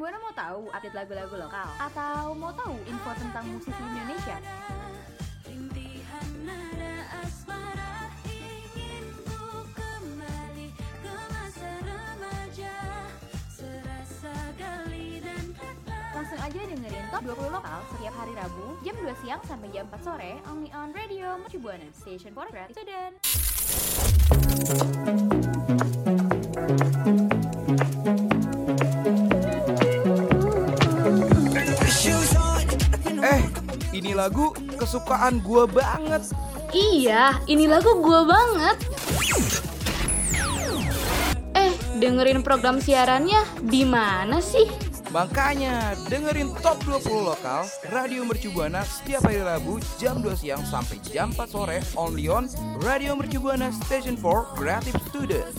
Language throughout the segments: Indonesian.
Buana mau tahu update lagu-lagu lokal? Atau mau tahu info tentang musisi Indonesia? Langsung aja dengerin Top 20 Lokal setiap hari Rabu jam 2 siang sampai jam 4 sore only on Radio Mercu Buana Station for Student. Ini lagu kesukaan gue banget. Iya, ini lagu gue banget. Eh, dengerin program siarannya di mana sih? Makanya dengerin Top 20 Lokal Radio Mercubuana setiap hari Rabu jam 2 siang sampai jam 4 sore only on Radio Mercubuana Station for Creative Student.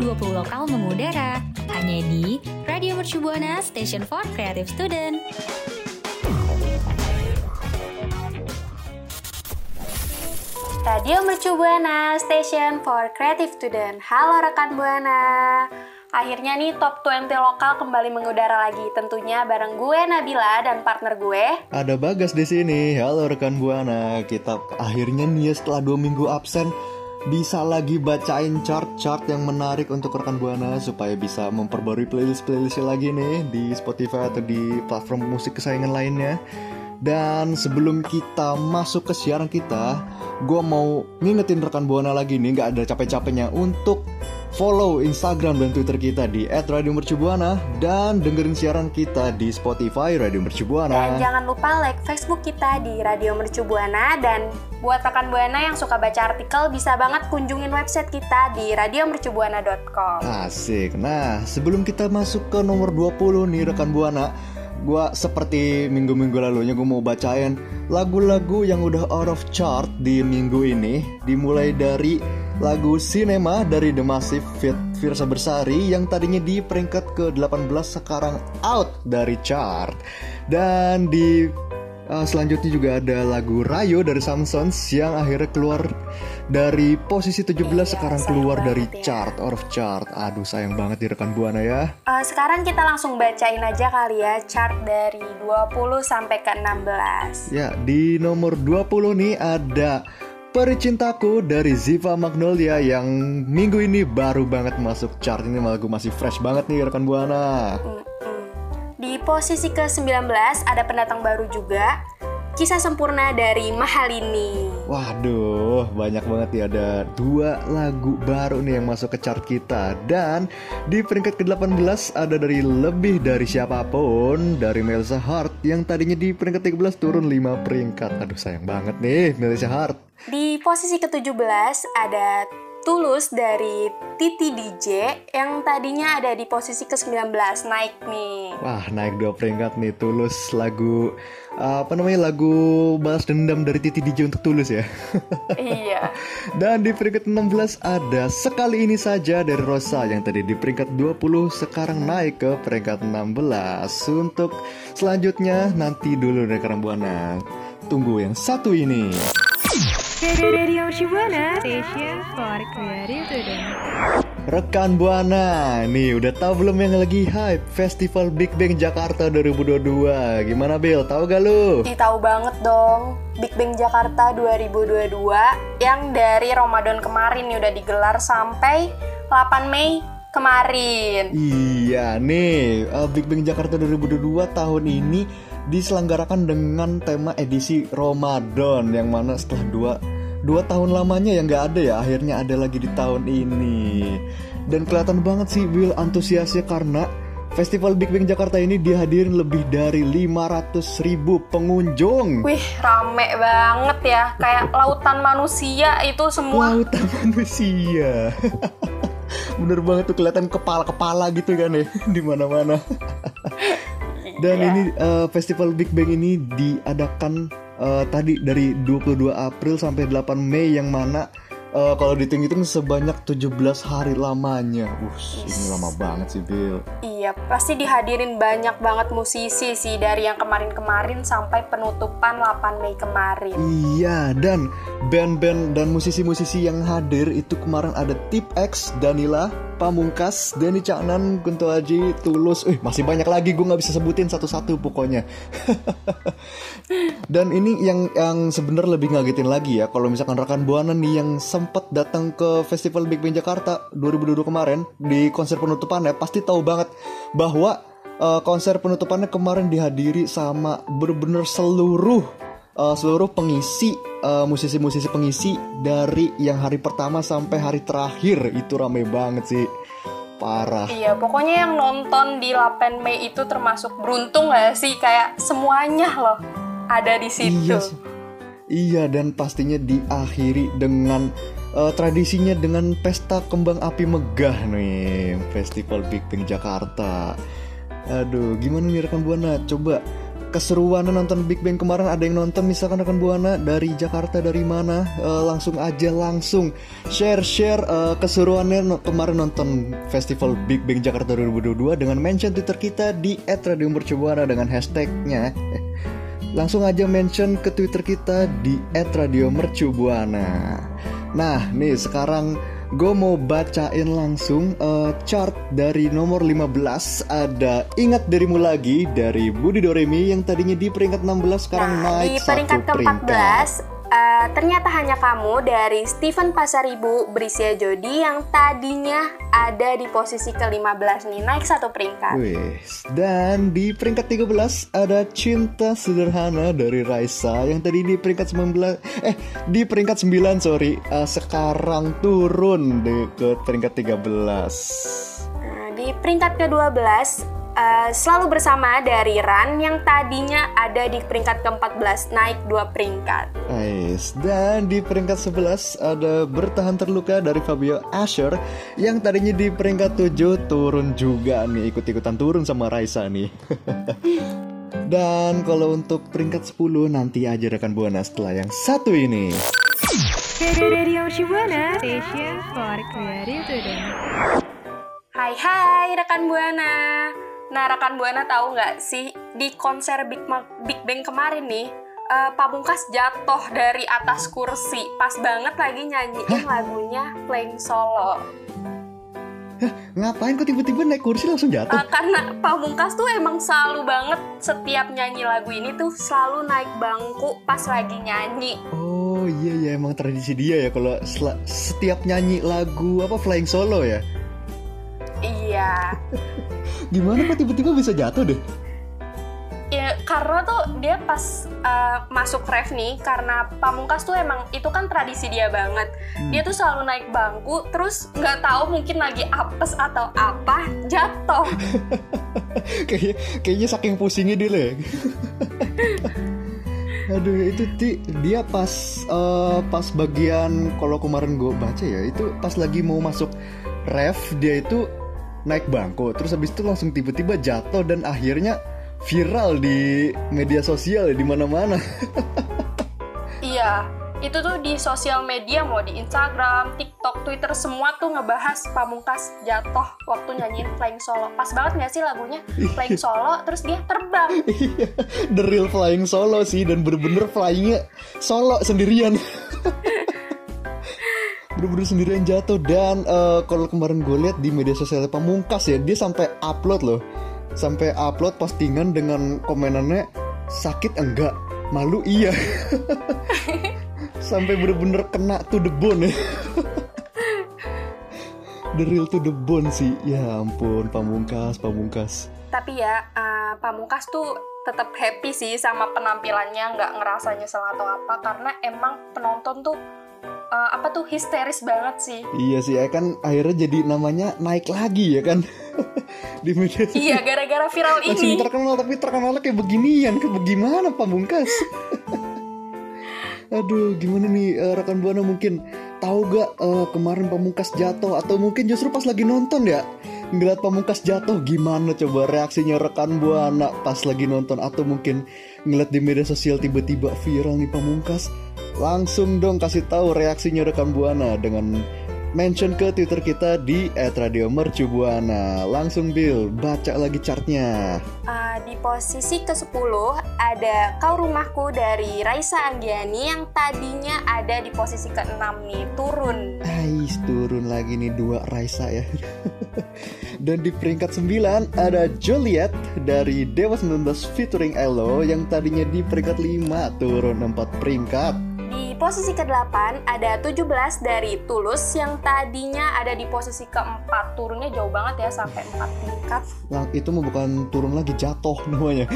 20 Lokal mengudara hanya di Radio Mercu Buana Station for Creative Student. Radio Mercu Buana, Station for Creative Student. Halo rekan Buana. Akhirnya nih Top 20 lokal kembali mengudara lagi. Tentunya bareng gue Nabila dan partner gue. Ada Bagas di sini. Halo rekan Buana. Kita akhirnya nih ya, setelah dua minggu absen bisa lagi bacain chart-chart yang menarik untuk rekan Buana supaya bisa memperbarui playlist-playlist lagi nih di Spotify atau di platform musik kesayangan lainnya. Dan sebelum kita masuk ke siaran kita, gue mau ngingetin rekan Buana lagi nih, nggak ada capek-capeknya untuk follow Instagram dan Twitter kita di @radiomercubuana dan dengerin siaran kita di Spotify Radio Mercubuana. Dan jangan lupa like Facebook kita di Radio Mercu Buana dan buat rekan Buana yang suka baca artikel bisa banget kunjungin website kita di radiomercubuana.com. Asik. Nah, sebelum kita masuk ke nomor 20 nih rekan Buana, gua seperti minggu-minggu lalunya gue mau bacain lagu-lagu yang udah out of chart di minggu ini, dimulai dari lagu Cinema dari The Massive Fit Virsa Bersari yang tadinya di peringkat ke-18 sekarang out dari chart. Dan di uh, selanjutnya juga ada lagu Rayo dari Samsons yang akhirnya keluar dari posisi 17 Iya, sekarang keluar dari ya. chart out of chart. Aduh sayang banget di rekan Buana ya. Eh, sekarang kita langsung bacain aja kali ya chart dari 20 sampai ke 16. Ya, di nomor 20 nih ada Peri Cintaku dari Ziva Magnolia yang minggu ini baru banget masuk chart ini lagu masih fresh banget nih rekan Buana. Mm-mm. Di posisi ke-19 ada pendatang baru juga, Kisah Sempurna dari Mahalini. Waduh, banyak banget ya ada dua lagu baru nih yang masuk ke chart kita. Dan di peringkat ke-18 ada dari Lebih Dari Siapa pun dari Melissa Hart Yang tadinya di peringkat 13 turun 5 peringkat. Aduh sayang banget nih Melissa Hart. Di posisi ke-17 ada Tulus dari Titi DJ yang tadinya ada di posisi ke-19 naik nih. Wah naik dua peringkat nih Tulus lagu apa namanya lagu balas dendam dari Titi DJ untuk Tulus ya iya. Dan di peringkat 16 ada Sekali Ini Saja dari Rosa yang tadi di peringkat 20 sekarang naik ke peringkat 16 Untuk selanjutnya nanti dulu rekan Buana Tunggu yang satu ini Radio Shibuana Station for Creative Student. Rekan Buana, nih udah tahu belum yang lagi hype Festival Big Bang Jakarta 2022 Gimana Bill, tahu gak lu? Ih, tahu banget dong. Big Bang Jakarta 2022 yang dari Ramadan kemarin nih udah digelar sampai 8 Mei kemarin. Iya nih, uh, Big Bang Jakarta 2022 tahun ini diselenggarakan dengan tema edisi Ramadan yang mana setelah dua dua tahun lamanya yang nggak ada ya akhirnya ada lagi di tahun ini dan kelihatan banget sih Will antusiasnya karena Festival Big Bang Jakarta ini dihadirin lebih dari 500 ribu pengunjung Wih, rame banget ya. Kayak lautan manusia itu semua. Lautan manusia Bener banget tuh kelihatan kepala-kepala gitu kan ya di mana-mana. Dan Iya. ini eh, festival Big Bang ini diadakan eh, tadi dari 22 April sampai 8 Mei yang mana eh, kalau dihitung-hitung sebanyak 17 hari lamanya. Ush, ini lama banget sih, Bill. Iya, pasti dihadirin banyak banget musisi sih dari yang kemarin-kemarin sampai penutupan 8 Mei kemarin. Iya, dan band-band dan musisi-musisi yang hadir itu kemarin ada Tip X, Danila, Pamungkas, Denny Caknan, Kunto Aji, Tulus. Eh, masih banyak lagi gue nggak bisa sebutin satu-satu pokoknya. dan ini yang yang sebenarnya lebih ngagetin lagi ya kalau misalkan rekan Buana nih yang sempat datang ke Festival Big Band Jakarta 2022 kemarin di konser penutupannya pasti tahu banget bahwa eh, konser penutupannya kemarin dihadiri sama bener-bener seluruh uh, seluruh pengisi uh, musisi-musisi pengisi dari yang hari pertama sampai hari terakhir. Itu rame banget sih. Parah. Iya, pokoknya yang nonton di 8 Mei itu termasuk beruntung gak sih? Kayak semuanya loh ada di situ. iya iya dan pastinya diakhiri dengan uh, tradisinya dengan pesta kembang api megah nih. Festival Big Bang Jakarta. Aduh gimana nih rekan buana? Coba keseruan nonton Big Bang kemarin ada yang nonton misalkan rekan buana? Dari Jakarta dari mana? Eh, langsung aja langsung. Share share eh, keseruannya no- kemarin nonton festival Big Bang Jakarta 2022 dengan mention Twitter kita di @radiomercubuana dengan hashtagnya. Langsung aja mention ke Twitter kita di @radiomercubuana. Nah, nih sekarang gue mau bacain langsung eh, chart dari nomor 15 ada Ingat Dirimu Lagi dari Budi Doremi yang tadinya di peringkat 16 sekarang Nah, naik di peringkat satu peringkat. Ke-14 eh, ternyata hanya kamu dari Steven Pasaribu Brisia Jodi yang tadinya ada di posisi ke-15 nih, naik satu peringkat. Wis, dan di peringkat 13 ada Cinta Sederhana dari Raisa yang tadi di peringkat 19 eh di peringkat 9 sorry eh, sekarang turun deh ke peringkat 13. Nah, di peringkat ke-12 eh, selalu bersama dari Ran yang tadinya ada di peringkat ke-14 naik dua peringkat. Nice. Dan di peringkat 11 ada Bertahan Terluka dari Fabio Asher yang tadinya di peringkat 7 turun juga nih ikut-ikutan turun sama Raisa nih. Dan kalau untuk peringkat 10 nanti aja rekan Buana setelah yang satu ini. Radio Shibuana Station for Creative Student. Hai hai rekan Buana. Nah rekan Buana tahu nggak sih di konser Big, Ma- Big Bang kemarin nih eh, Pamungkas jatuh dari atas kursi pas banget lagi nyanyiin lagunya Playing Solo. Ngapain kok tiba-tiba naik kursi langsung jatuh? Eh, karena Pamungkas tuh emang selalu banget setiap nyanyi lagu ini tuh selalu naik bangku pas lagi nyanyi. Oh iya ya emang tradisi dia ya kalau setiap nyanyi lagu apa flying solo ya. Iya. Gimana kok tiba-tiba bisa jatuh deh? Ya, karena tuh dia pas uh, masuk ref nih, karena Pamungkas tuh emang itu kan tradisi dia banget. Dia tuh selalu naik bangku, terus nggak tahu mungkin lagi apes atau apa, jatuh. kayaknya kayaknya saking pusingnya dia ya. Aduh itu ti dia pas eh, pas bagian kalau kemarin gue baca ya itu pas lagi mau masuk ref dia itu naik bangku terus habis itu langsung tiba-tiba jatuh dan akhirnya viral di media sosial ya, di mana-mana. Iya, itu tuh di sosial media mau di Instagram, TikTok, Twitter semua tuh ngebahas Pamungkas jatuh waktu nyanyiin Flying Solo. Pas banget nggak sih lagunya Flying Solo, terus dia terbang. Iya, the real flying solo sih dan bener-bener flyingnya solo sendirian. bener-bener sendirian jatuh dan eh, kalau kemarin gue lihat di media sosial Pamungkas ya dia sampai upload loh, sampai upload postingan dengan komenannya sakit enggak, malu iya. sampai bener-bener kena to the bone ya. the real to the bone sih, ya ampun Pamungkas, Pamungkas. Tapi ya, eh, Pamungkas tuh tetap happy sih sama penampilannya, nggak ngerasa nyesel atau apa, karena emang penonton tuh eh, apa tuh histeris banget sih. Iya sih ya kan akhirnya jadi namanya naik lagi ya kan? Di media. Iya, gara-gara viral Langsung ini. terkenal tapi terkenalnya kayak beginian. Kayak bagaimana pamungkas Aduh gimana nih eh, rekan buana mungkin tahu gak eh, kemarin pamungkas jatuh? Atau mungkin justru pas lagi nonton ya? Ngeliat pamungkas jatuh gimana coba reaksinya rekan buana pas lagi nonton? Atau mungkin ngeliat di media sosial tiba-tiba viral nih pamungkas Langsung dong kasih tahu reaksinya rekan Buana dengan mention ke Twitter kita di @radiomercubuana. Langsung Bill, baca lagi chartnya. Uh, di posisi ke-10 ada Kau Rumahku dari Raisa Anggiani yang tadinya ada di posisi ke-6 nih, turun. Ais, turun lagi nih dua Raisa ya. Dan di peringkat 9 ada Joliet dari Dewa 19 featuring Elo yang tadinya di peringkat 5 turun 4 peringkat. Posisi ke-8 ada 17 dari Tulus yang tadinya ada di posisi ke-4 turunnya jauh banget ya sampai 4 tingkat. Lang itu mah bukan turun lagi jatuh namanya.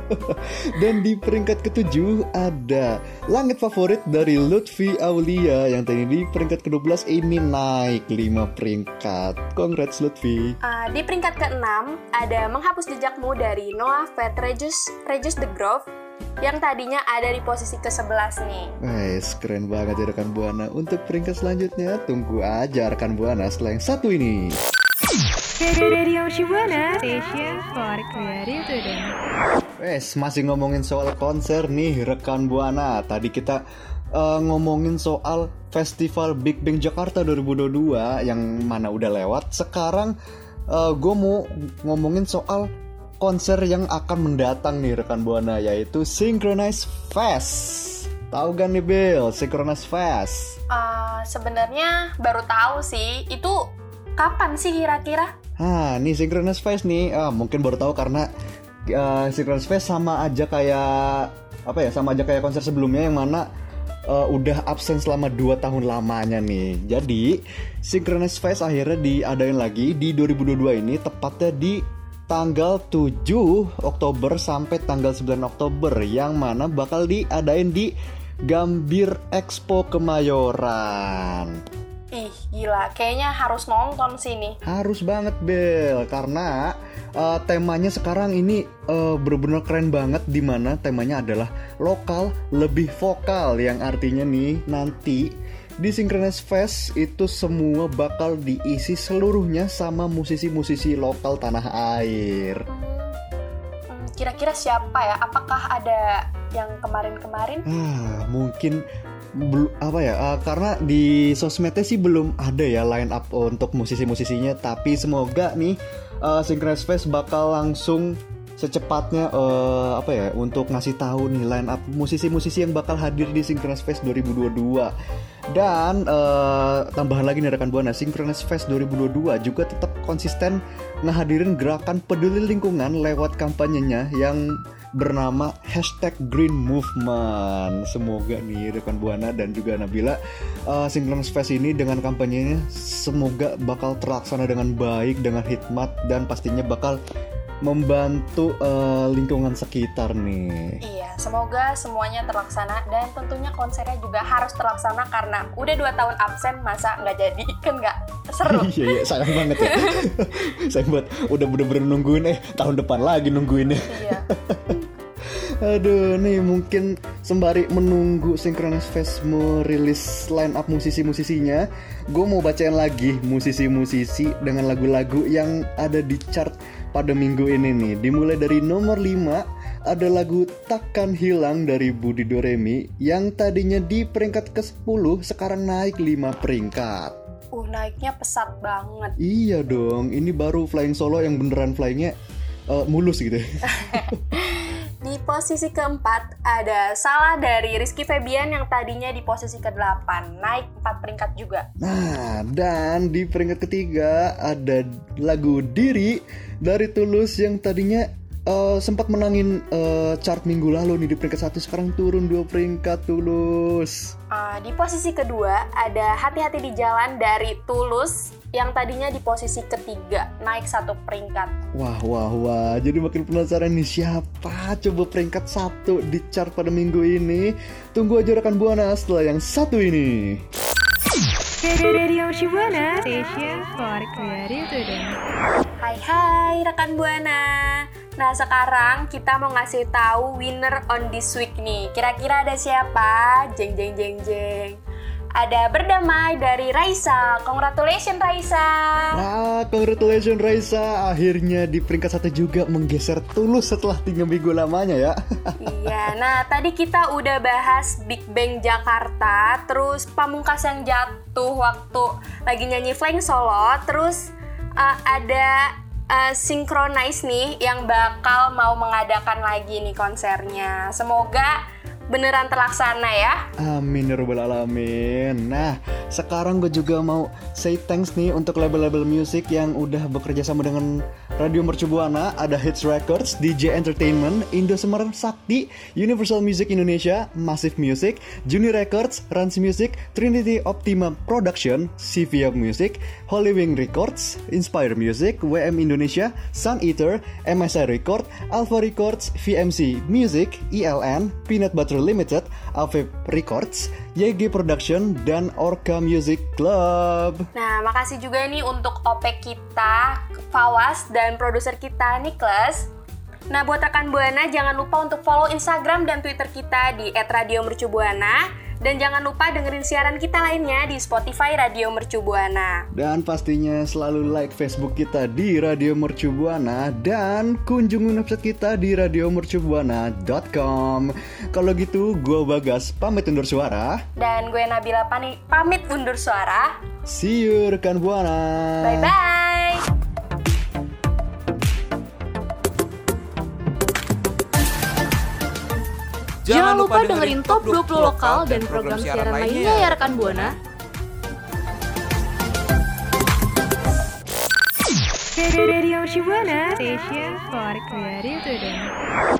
Dan di peringkat ke-7 ada Langit Favorit dari Lutfi Aulia yang tadi di peringkat ke-12 ini naik 5 peringkat. Congrats Lutfi. Uh, di peringkat ke-6 ada Menghapus Jejakmu dari Noah Fat Regis, Regis The Grove yang tadinya ada di posisi ke-11 nih. Guys, keren banget ya rekan Buana. Untuk peringkat selanjutnya, tunggu aja rekan Buana setelah yang satu ini. Radio Shibuana, station for creative. Wes, masih ngomongin soal konser nih rekan Buana. Tadi kita uh, ngomongin soal Festival Big Bang Jakarta 2022 yang mana udah lewat. Sekarang uh, gue mau ngomongin soal konser yang akan mendatang nih rekan buana yaitu Synchronize Fest. Tahu gak nih Bill, Synchronize Fest? Uh, Sebenarnya baru tahu sih. Itu kapan sih kira-kira? Nah, nih Synchronize Fest nih, uh, mungkin baru tahu karena uh, Synchronize Fest sama aja kayak apa ya, sama aja kayak konser sebelumnya yang mana uh, udah absen selama 2 tahun lamanya nih. Jadi, Synchronize Fest akhirnya diadain lagi di 2022 ini tepatnya di tanggal 7 Oktober sampai tanggal 9 Oktober yang mana bakal diadain di Gambir Expo Kemayoran. Ih, gila. Kayaknya harus nonton sini. Harus banget, Bel. Karena uh, temanya sekarang ini uh, bener-bener keren banget di mana temanya adalah lokal lebih vokal yang artinya nih nanti di Synchronize Fest itu semua bakal diisi seluruhnya sama musisi-musisi lokal tanah air. Hmm, kira-kira siapa ya? Apakah ada yang kemarin-kemarin? Ah, mungkin belum apa ya? Uh, karena di sosmednya sih belum ada ya line up untuk musisi-musisinya, tapi semoga nih uh, Synchronize Fest bakal langsung secepatnya uh, apa ya untuk ngasih tahu nih line up musisi-musisi yang bakal hadir di Synchronous Fest 2022 dan uh, tambahan lagi nih rekan buana Synchronous Fest 2022 juga tetap konsisten ngehadirin gerakan peduli lingkungan lewat kampanyenya yang bernama hashtag Green Movement. Semoga nih rekan Buana dan juga Nabila uh, Synchronous Fest ini dengan kampanyenya semoga bakal terlaksana dengan baik, dengan hikmat dan pastinya bakal membantu uh, lingkungan sekitar nih. Iya, semoga semuanya terlaksana dan tentunya konsernya juga harus terlaksana karena udah dua tahun absen masa nggak jadi kan nggak seru. iya iya sayang banget ya. sayang banget udah bener-bener nungguin eh tahun depan lagi nungguinnya. Iya. Aduh, nih mungkin sembari menunggu Synchronous Fest merilis line up musisi-musisinya, gue mau bacain lagi musisi-musisi dengan lagu-lagu yang ada di chart pada minggu ini nih. Dimulai dari nomor 5 ada lagu Takkan Hilang dari Budi Doremi yang tadinya di peringkat ke-10 sekarang naik 5 peringkat. Uh, naiknya pesat banget. Iya dong, ini baru flying solo yang beneran flyingnya uh, mulus gitu. di posisi keempat ada Salah dari Rizky Febian yang tadinya di posisi ke-8, naik 4 peringkat juga. Nah, dan di peringkat ketiga ada lagu Diri dari Tulus yang tadinya uh, sempat menangin uh, chart minggu lalu nih di peringkat satu sekarang turun dua peringkat Tulus. Uh, di posisi kedua ada Hati-hati di Jalan dari Tulus yang tadinya di posisi ketiga naik satu peringkat. Wah wah wah, jadi makin penasaran nih siapa coba peringkat satu di chart pada minggu ini. Tunggu aja rekan buana setelah yang satu ini. Radio Shibuana, station for creative today. Hai hai rekan Buana. Nah sekarang kita mau ngasih tahu winner on this week nih. Kira-kira ada siapa? Jeng jeng jeng jeng. Ada berdamai dari Raisa. Congratulations Raisa. Wah, Wah, congratulations Raisa. Akhirnya di peringkat satu juga menggeser tulus setelah tiga minggu lamanya ya. Iya, nah tadi kita udah bahas Big Bang Jakarta, terus Pamungkas yang jatuh waktu lagi nyanyi Flying Solo, terus uh, ada uh, Synchronize nih yang bakal mau mengadakan lagi nih konsernya. Semoga beneran terlaksana ya. Amin ya rabbal alamin. Nah, sekarang gue juga mau say thanks nih untuk label-label musik yang udah bekerja sama dengan Radio Mercu Buana. Ada Hits Records, DJ Entertainment, Indo Semarang Sakti, Universal Music Indonesia, Massive Music, Juni Records, Rans Music, Trinity Optima Production, CVO Music, Holy Wing Records, Inspire Music, WM Indonesia, Sun Eater, MSI Record, Alpha Records, VMC Music, ELN, Peanut Butter Limited, Avep Records, YG Production, dan Orca Music Club. Nah, makasih juga nih untuk OPEC kita, Fawas, dan produser kita, Niklas. Nah, buat rekan Buana, jangan lupa untuk follow Instagram dan Twitter kita di @radiomercubuana dan jangan lupa dengerin siaran kita lainnya di Spotify Radio Mercu Buana. Dan pastinya selalu like Facebook kita di Radio Mercu Buana dan kunjungi website kita di radiomercubuana.com. Kalau gitu, gue Bagas pamit undur suara. Dan gue Nabila Pani pamit undur suara. See you rekan Buana. Bye bye. Jangan lupa dengerin Top 20 Lokal dan program siaran lainnya ya rekan Buana. Radio Shibuana Station for Creative Today.